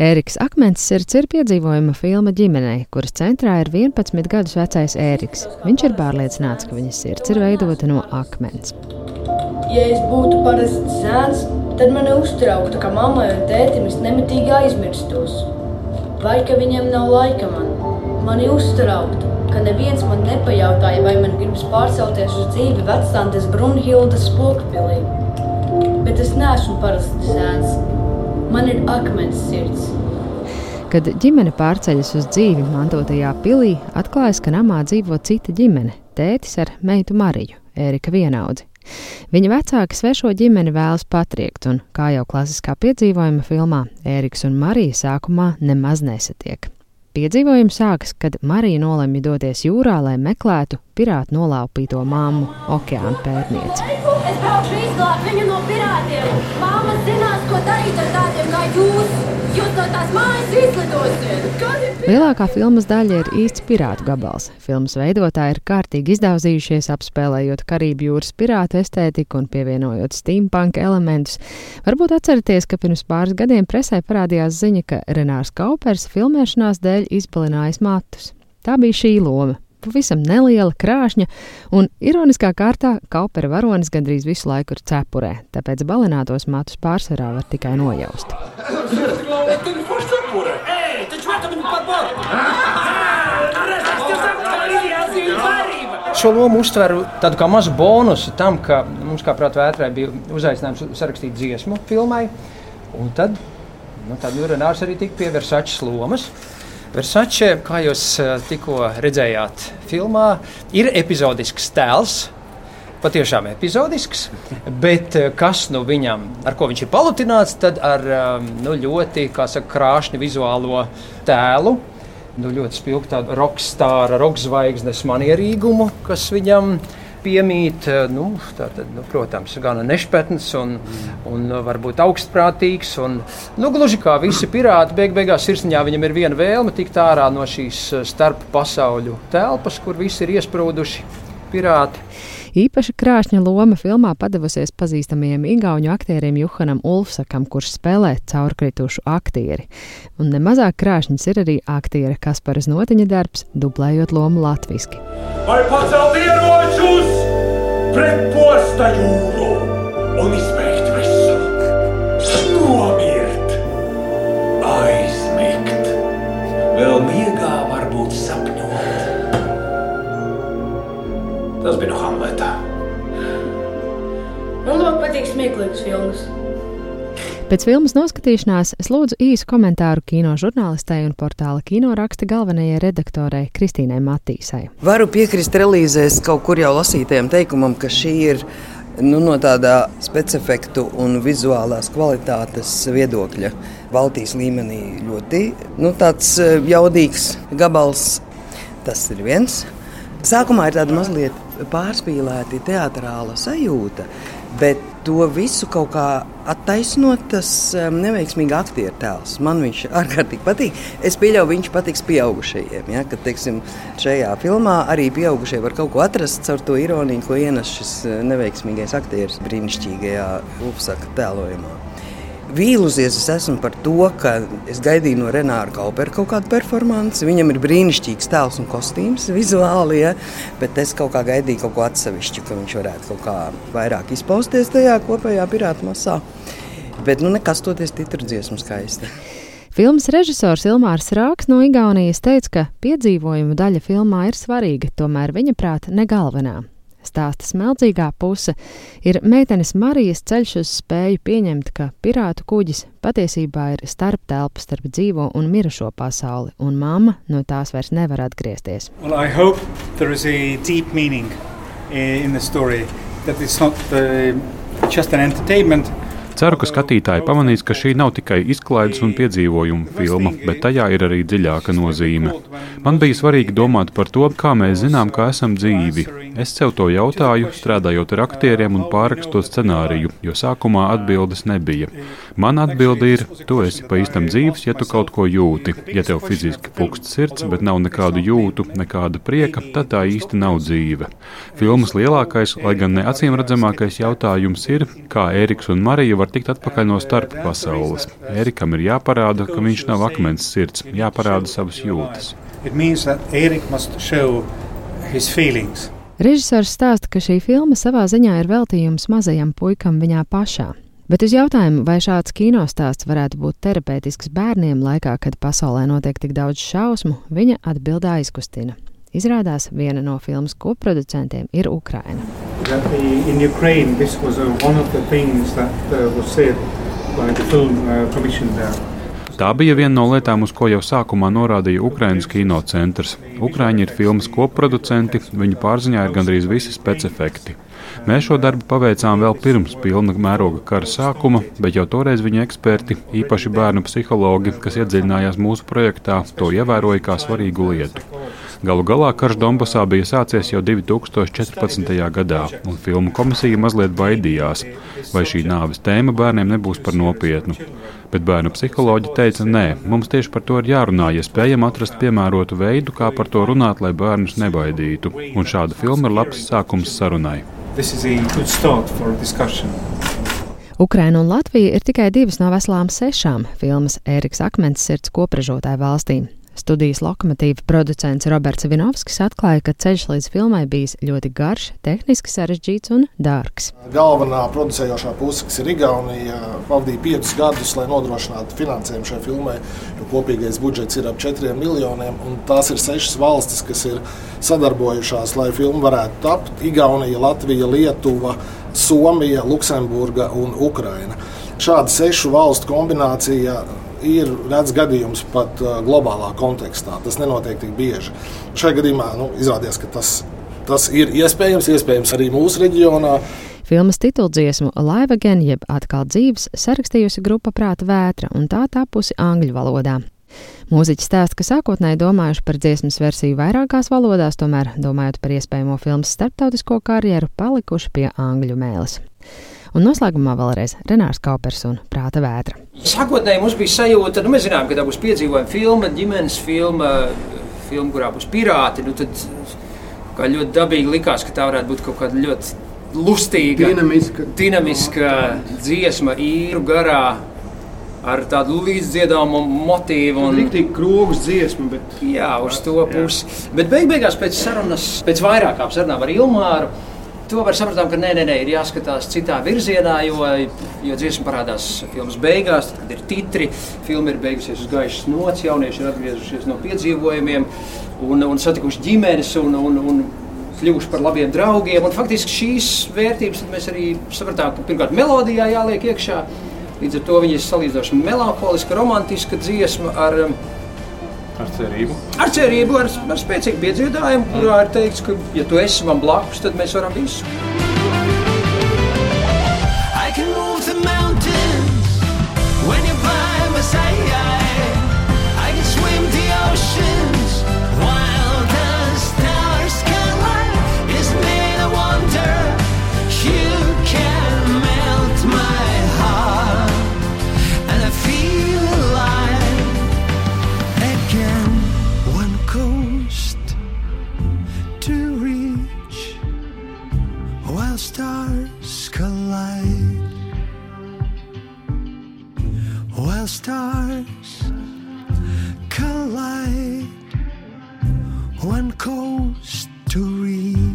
Ēriks Akmens sirds ir piedzīvojuma filma ģimenei, kuras centrā ir 11 gadus vecais Ēriks. Viņš ir pārliecināts, ka viņa sirds ir veidota no akmens. Ja es būtu parasts zēns, tad mani uztrauktu, ka mammai un tētim es nemitīgi aizmirstos. Vai ka viņiem nav laika man? Mani uztrauktu, ka neviens man nepajautāja, vai man gribas pārcelties uz dzīvi vecstāntes Brunhildas spokpilī. Bet es neesmu parasts zēns. Man ir akmens sirds. Kad ģimene pārceļas uz dzīvi mantotajā pilī, atklājas, ka namā dzīvo cita ģimene - tētis ar meitu Mariju, Ērika vienaudzi. Viņa vecāki svešo ģimeni vēlas patriekt, un, kā jau klasiskā piedzīvojuma filmā, Ēriks un Marija sākumā nemaz nesatiek. Piedzīvojums sākas, kad Marija nolemj doties jūrā, lai meklētu pirātu nolaupīto māmu, okeāna pētnieci. Es braukšu izglābt viņu no pirātiem. Māma zinās, ko darīt ar tādiem kā jūs. Jūs no tās mājas izlidosiet. Lielākā filmas daļa ir īsts pirātu gabals. Filmas veidotāji ir kārtīgi izdauzījušies, apspēlējot Karību jūras pirātu estētiku un pievienojot steampunk elementus. Varbūt atceraties, ka pirms pāris gadiem presē parādījās ziņa, ka Renārs Kaupers filmēšanās dēļ izbalinājis matus. Tā bija šī loma pavisam neliela krāšņa, un ironiskā kārtā kaupera varonis gandrīz visu laiku ir cepurē, tāpēc balinātos matus pārsvarā var tikai nojaust. Šo lomu uztveru tādu kā mazu bonusu tam, ka mums, kā prātā vētrē, bija uzaicinājums sarakstīt dziesmu filmai. Un tad, nu, tad Renārs arī tika pie Versačes lomas. Versace, kā jūs eh, tikko redzējāt, filmā ir epizodisks tēls. Patiešām epizodisks, bet eh, kas nu viņam, ar ko viņš ir palutināts, tad ar eh, nu, ļoti saka, krāšņu vizuālo tēlu, nu, ļoti spilgtu rokstāra, roksvaigznes manierīgumu, kas viņam ir piemīt, eh, nu, tātad, nu, protams, gan nešpatns un, un varbūt augstprātīgs. Un, nu, gluži kā visi pirāti, beig beigās sirsniņā viņam ir viena vēlme tikt ārā no šīs eh, starp pasauļu telpas, kur visi ir iesprūduši pirāti. Īpaši krāšņa loma filmā padavusies pazīstamajam igauņu aktierim Juhanam Ulfsakam, kurš spēlē caurkritušu aktieri. Un nemazāk krāšņs ir arī aktiera Kasparas notiņa darbs, dublējot lomu latviski. Vai pacelt ieročus pret posta jūru un izbeigt visu? Nomirt, aizmigt, vēl miegā varbūt sapņot. Tas bija no Hamleta. Man ļoti patīk smieklīgas filmas. Pēc filmas noskatīšanās es lūdzu īsu komentāru kino žurnālistei un portāla kino raksta galvenajai redaktorei Kristīnai Matīsai. Varu piekrist relīzēs kaut kur jau lasītajam teikumam, ka šī ir nu, no tādā specifektu un vizuālās kvalitātes viedokļa Baltijas līmenī ļoti nu, e, jaudīgs gabals. Tas ir viens. Sākumā ir tāda mazliet pārspīlēta teātrāla sajūta, bet to visu kaut kā attaisnot tas um, neveiksmīgs aktieru tēls. Man viņš ārkārtīgi patīk. Es pieļauju, viņš patiks pieaugušajiem. Ja, kad, teiksim, šajā filmā arī pieaugušie var kaut ko atrast caur to ironiju, ko ienes šis uh, neveiksmīgais aktieris brīnišķīgajā Upsaka tēlojumā vīlusies es esmu par to, ka es gaidīju no Renāra Kaupera kaut kādu performanci. Viņam ir brīnišķīgs tēls un kostīms vizuāli, ja? bet es kaut kā gaidīju kaut ko atsevišķu, ka viņš varētu kaut kā vairāk izpausties tajā kopējā pirāta masā. Bet nu nekas toties titru dziesmu skaisti. Filmas režisors Ilmārs Rāks no Igaunijas teica, ka piedzīvojumu daļa filmā ir svarīga, tomēr viņa prāta ne galvenā. Stāsta smeldzīgā puse ir meitenes Marijas ceļš uz spēju pieņemt, ka pirātu kuģis patiesībā ir starptelpa starp dzīvo un mirušo pasauli, un mamma no tās vairs nevar atgriezties. Well, Ceru, ka skatītāji pamanīs, ka šī nav tikai izklaides un piedzīvojumu filma, bet tajā ir arī dziļāka nozīme. Man bija svarīgi domāt par to, kā mēs zinām, ka esam dzīvi, Es sev to jautāju, strādājot ar aktieriem un pārrakstot scenāriju, jo sākumā atbildes nebija. Mana atbilde ir, tu esi pa īstam dzīves, ja tu kaut ko jūti. Ja tev fiziski pukst sirds, bet nav nekādu jūtu, nekāda prieka, tad tā īsti nav dzīve. Filmas lielākais, lai gan ne acīm redzamākais jautājums ir, kā Ēriks un Marija var tikt atpakaļ no starp pasaules. Ērikam ir jāparāda, ka viņš nav akmens sirds, jāparāda savas jūtas. Režisors stāsta, ka šī filma savā ziņā ir veltījums mazajam puikam viņā pašā. Bet uz jautājumu, vai šāds kinostāsts varētu būt terapeitisks bērniem laikā, kad pasaulē notiek tik daudz šausmu, viņa atbildē aizkustina. Izrādās, viena no filmas koproducentiem ir Ukraina. Ukraine, Tā bija viena no lietām, uz ko jau sākumā norādīja Ukraiņas kinocentrs. Ukrāņi ir filmas koproducenti, viņu pārziņā ir gandrīz visi specifekti. Mēs šo darbu paveicām vēl pirms pilna mēroga kara sākuma, bet jau toreiz viņa eksperti, īpaši bērnu psihologi, kas iedziļinājās mūsu projektā, to ievēroja kā svarīgu lietu. Galu galā karš Donbasā bija sācies jau 2014. gadā, un filmu komisija mazliet baidījās, vai šī nāves tēma bērniem nebūs par nopietnu. Bet bērnu psiholoģi teica, nē, mums tieši par to ir jārunā, ja spējam atrast piemērotu veidu, kā par to runāt, lai bērnus nebaidītu. Un šāda filma ir labs sākums sarunai. Ukraina un Latvija ir tikai divas no veselām sešām filmas Ēriks Akmens sirds kopražotāju valstīm. Studijas lokomotīva producents Roberts Vinovskis atklāja, ka ceļš līdz filmai bijis ļoti garš, tehniski sarežģīts un dārgs. Galvenā producējošā puse, kas ir Igaunija, pavadīja piecus gadus, lai nodrošinātu finansējumu šai filmai, jo kopīgais budžets ir ap 4 miljoniem. Tās ir sešas valstis, kas ir sadarbojušās, lai filma varētu tapt. Igaunija, Latvija, Lietuva, Somija, Luksemburga un Ukraina. Šāda sešu valstu kombinācija ir redzams gadījums pat uh, globālā kontekstā. Tas nenotiek tik bieži. Šajā gadījumā nu, izrādījās, ka tas, tas ir iespējams, iespējams arī mūsu reģionā. Filmas tituldziesmu Live Again, jeb atkal dzīves, sarakstījusi grupa Prāta vētra, un tā tapusi angļu valodā. Mūziķis stāsta, ka sākotnēji domājuši par dziesmas versiju vairākās valodās, tomēr, domājot par iespējamo filmas starptautisko karjeru, palikuši pie angļu mēles. Un noslēgumā vēlreiz Renārs Kaupers un Prāta vētra. Sākotnēji mums bija sajūta, nu, mēs zinām, ka tā būs piedzīvojuma filma, ģimenes filma, filma, kurā būs pirāti. Nu, tad, ļoti dabīgi likās, ka tā varētu būt kaut kāda ļoti lustīga, dinamiska, dinamiska dziesma, īru garā. Ar tādu līdzdziedāmu motīvu. Un... Rīktīgi krogus dziesmu, bet. Jā, uz to pusi. Bet beig beigās pēc sarunas, pēc vairākām sarunām ar Ilmāru, to var saprast, ka nē, nē, nē, ir jāskatās citā virzienā, jo, jo dziesma parādās filmas beigās, tad, kad ir titri. Filma ir beigusies uz gaišas nots, jaunieši ir atgriezušies no piedzīvojumiem un, un satikuši ģimenes. Un, un, un, Kļuvuši par labiem draugiem. Un faktiski šīs vērtības mēs arī sapratām, ka pirmkārt melodijā jāliek iekšā. Līdz ar to viņa ir salīdzinoši melanholiska, romantiska dziesma ar um, Ar cerību. Ar cerību, ar, ar spēcīgu piedziedājumu, kurā ir teikts, ka, ja tu esi man blakus, tad mēs varam visu. how stars collide. While stars collide, one coast to reach.